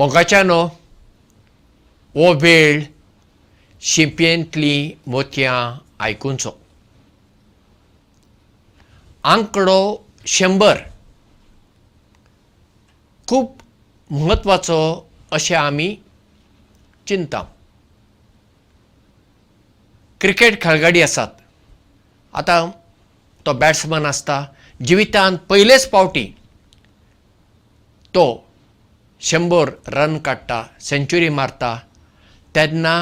मोगाच्यानो हो वेळ शिंपयेंतली मोतयां आयकुचो आंकडो शंबर खूब म्हत्वाचो अशें आमी चिंता. क्रिकेट खेळगडी आसात. आतां तो बॅट्समॅन आसता. जिवितांत पयलेच फावटी तो शंबर रन काडटा सेंच्युरी मारता तेन्ना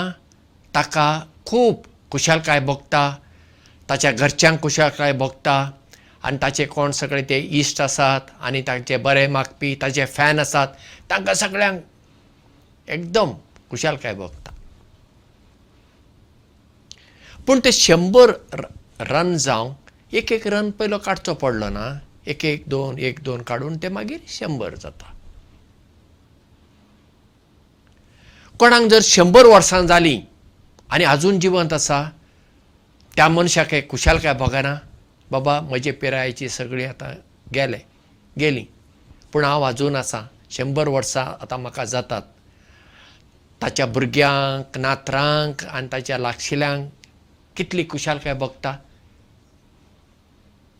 ताका खूब खुशालकाय भोगता ताच्या घरच्यांक खुशालकाय भोगता आनी ताचे कोण सगळे ते इश्ट आसात आनी तांचे बरे मागपी ताचे फॅन आसात तांकां सगळ्यांक एकदम खुशालकाय भोगता. पूण ते शंबर रन जावं एक एक रन पयलो काडचो पडलो ना एक एक दोन एक दोन काडून ते मागीर शंबर जाता कोणाक जर शंबर वर्सां जालीं आनी आजून जिवंत आसा त्या मनशाक एक खुशालकाय भोगना बाबा म्हजे पिरायेची सगळीं आतां गेले गेलीं. पूण हांव आजून आसां शंबर वर्सां आतां म्हाका जातात. ताच्या भुरग्यांक नातरांक आनी ताच्या लागशिल्यांक कितली खुशालकाय भोगता?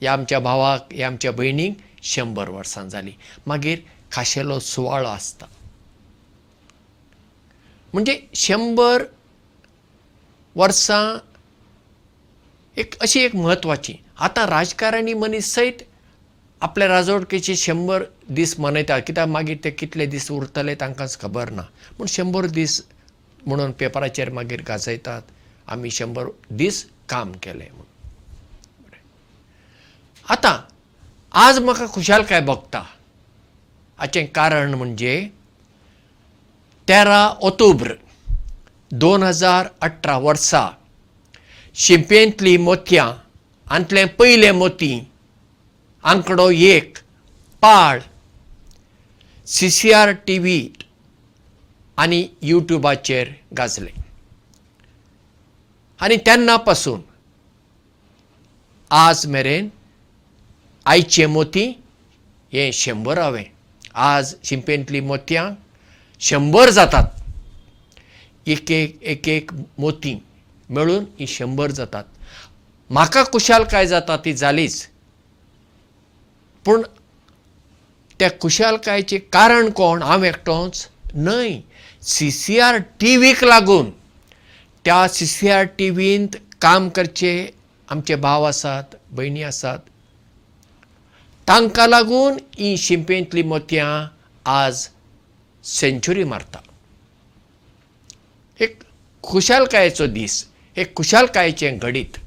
ह्या आमच्या भावाक ह्या आमच्या भयणीक शंबर वर्सां जालीं. मागीर खाशेलो सुवाळो आसता म्हणजे शंबर वर्सां एक अशी एक म्हत्वाची. आतां राजकारणी मनीस सयत आपल्या राजवटकेचे शंबर दीस मनयतात कित्याक मागीर ते कितले दीस उरतले तांकांच खबर ना. पूण शंबर दीस म्हणून पेपराचेर मागीर गाजयतात. आमी शंबर दीस काम केलें म्हणून. आतां आज म्हाका खुशालकाय भोगता हाचें कारण म्हणजे तेरा ऑक्टोबर दोन हजार अठरा वर्सा शिंपयेंतली मोतयां आंतलें पयलें मोती आंकडो एक पाळ C C R T V आनी युट्यूबाचेर गाजलें. आनी तेन्ना पासून आज मेरेन आयचे मोती हे शंबर हांवें आज शिंपेंतली मोतयां शंबर जातात. एक एक एक एक मोती मेळून ही शंबर जातात. म्हाका खुशालकाय जाता ती जालीच. पूण त्या खुशालकायेचें कारण कोण? हांव एकटोच न्हय. सी सी आर टी व्हीक लागून. त्या सी सी आर टी व्हींत काम करचे आमचे भाव आसात भयणी आसात. तांकां लागून ही शिंपेंतली मोतयां आज सेंच्युरी मारता। एक खुशालकायेचो दीस एक खुशालकायेचें घडीत।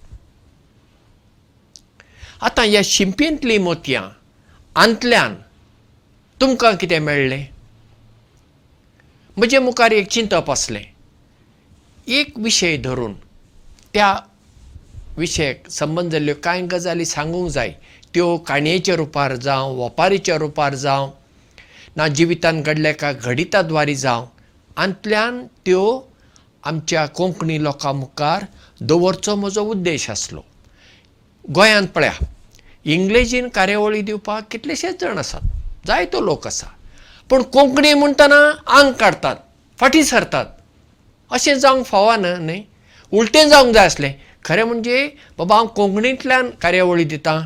आतां ह्या शिंपेंतली मोतयां आंतल्यान तुमकां कितें मेळ्ळें? म्हजे मुखार एक चिंतप आसलें। एक विशय धरून त्या विशयाक संबंद जाल्ल्यो कांय गजाली सांगूंक जाय त्यो काणयेच्या रुपार जावं ओपारीच्या रुपार जावं ना जिवितांत घडल्या एका घडिता द्वारी जावं. आंतल्यान त्यो आमच्या कोंकणी लोकां मुखार दवरचो म्हजो उद्देश आसलो. गोंयांत पळया इंग्लेजीन कार्यावळी दिवपाक कितलेशेच जाण आसात. जायतो लोक आसा. पूण कोंकणी म्हणटना आंग काडटात फाटीं सरतात. अशें जावंक फावना न्हय उलटें जावंक जाय आसलें. खरें म्हणजे बाबा हांव कोंकणींतल्यान कार्यावळी दितां.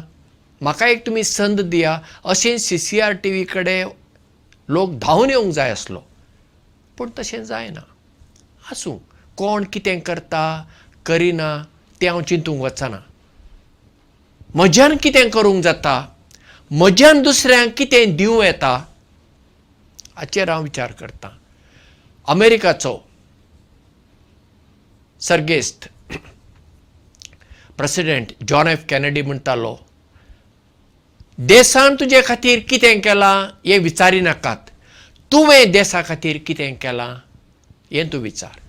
म्हाका एक तुमी संद दिया अशें C C R T V कडेन लोक धांवन येवंक जाय आसलो. पूण तशें जायना. आसूं कोण कितें करता करिना तें हांव चिंतूंक वचना. म्हज्यान कितें करूंक जाता म्हज्यान दुसऱ्यांक कितें दिवं येता हाचेर हांव विचार करतां. अमेरिकाचो सर्गेस्त प्रेसिडेंट जॉन एफ कॅनेडी म्हणटालो देसान तुजे खातीर कितें केलां हें विचारिनाकात तुवें देसा खातीर कितें केलां हें तूं विचार.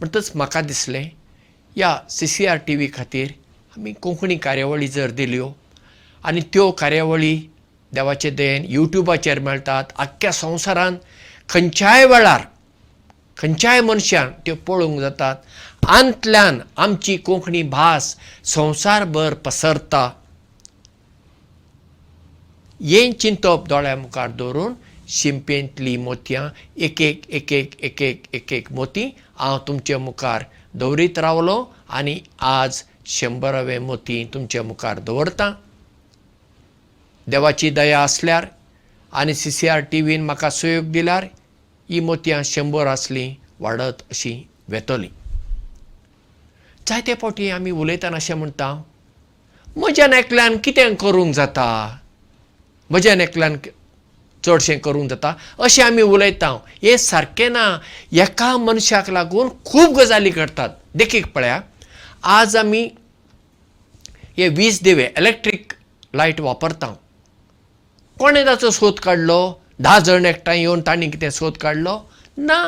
म्हणटच म्हाका दिसलें ह्या C C R T V खातीर आमी कोंकणी कार्यावळी जर दिल्यो आनी त्यो कार्यावळी देवाचे दयेन युट्यूबाचेर मेळटात आख्ख्या संवसारांत खंयच्याय वेळार खंयच्याय मनशान त्यो पळोवंक जातात. आंतल्यान आमची कोंकणी भास संवसारभर पसरता हें चिंतप दोळ्या मुखार दवरून शिंपेंतली मोतयां एक एक एक एक एक एक एक एक मोती हांव तुमचे मुखार दवरीत रावलो आनी आज शंबरावे मोती तुमच्या मुखार दवरतां. देवाची दया आसल्यार आनी सी सी आर टी व्हीन म्हाका सहयोग दिल्यार ही मोतयां शंबर आसलीं वाडत अशीं वेतलीं. जायते फावटी आमी उलयतना अशें म्हणटा म्हज्यान एकल्यान कितें करूंक जाता म्हज्यान एकल्यान चडशें करूंक जाता. अशें आमी उलयता हें सारकें ना एका मनशाक लागून खूब गजाली घडटात देखीक पळया आज आमी हे वीज दिवे इलेक्ट्रीक लायट वापरता कोणें ताचो सोद काडलो धा जण एकठांय येवन तांणी कितें सोद काडलो ना.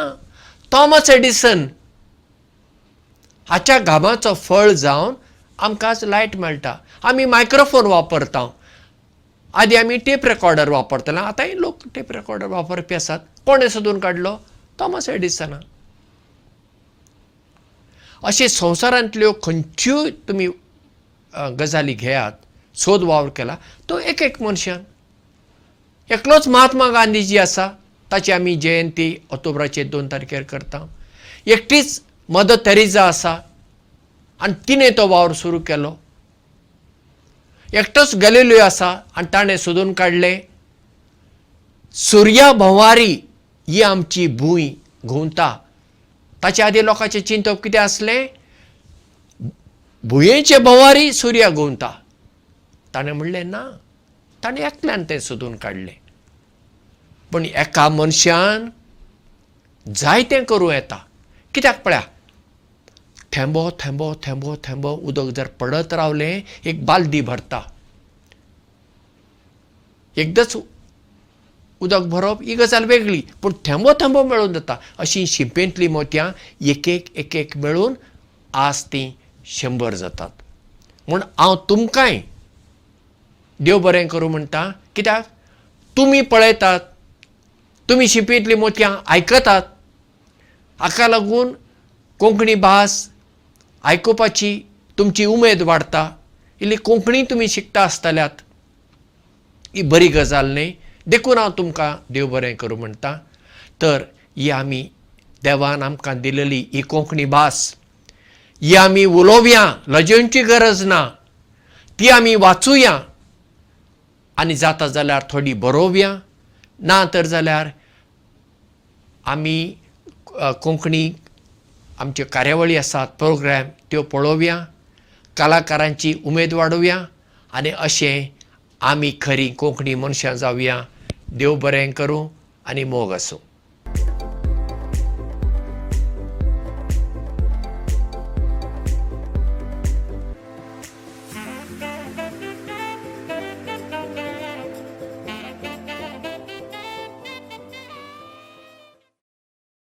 थॉमस एडिसन हाच्या घामाचो फळ जावन आमकां आज लायट मेळटा. आमी मायक्रोफोन वापरता आदी आमी टेप रेकॉर्डर वापरताले. आतांय लोक टेप रेकॉर्डर वापरपी आसात. कोणें सोदून काडलो थॉमस एडिसना अशे संवसारांतल्यो खंयच्योय तुमी गजाली घेयात सोद वावर केला तो एक एक मनशान. एकलोच महात्मा गांधी जी आसा ताची आमी जयंती ऑक्टोबराचे दोन तारखेर करता. एकटीच मदर तेरेजा आसा आनी तिणें तो वावर सुरू केलो एकटोच गॅलिलियो आसा आनी ताणें सोदून काडलें. सुर्या भोंवारी ही आमची भूंय घुंवता. ताचे आदी लोकांचें चिंतप कितें आसलें? भुंयेचे भोंवारी सुर्या घुंवता. ताणें म्हणलें ना ताणें एकल्यान तें सोदून काडलें. पूण एका मनशान जायतें करूं येता. कित्याक पळया थेंबो थेंबो थेंबो थेंबो उदक जर पडत रावलें एक बालदी भरता. एकदांच उदक भरप ही गजाल वेगळी पूण थेंबो थेंबो मेळून जाता. अशीं शिंपेंतलीं मोतयां एक एक एक एक मेळून आज तीं शंबर जातात. म्हूण हांव तुमकांय देव बरें करूं म्हणटा कित्याक? तुमी पळयतात तुमी शिंपेंतलीं मोतयां आयकतात हाका लागून कोंकणी भास आयकुपाची तुमची उमेद वाडटा इल्ली कोंकणी तुमी शिकता आसतल्यात ही बरी गजाल न्ही देखून हांव तुमकां देव बरें करूं म्हणटा. तर ही आमी देवान आमकां दिलेली ही कोंकणी भास. ही आमी उलोवया लजेवची गरज ना. ती आमी वाचुया. आनी जाता जाल्यार थोडी बरोवया. ना तर जाल्यार आमी अ, कोंकणी आमच्यो कार्यावळी आसात प्रोग्राम त्यो पळोवया कलाकारांची उमेद वाडोवया आनी अशें आमी खरीं कोंकणी मनशां जावया देव बरें करूं आनी मोग आसूं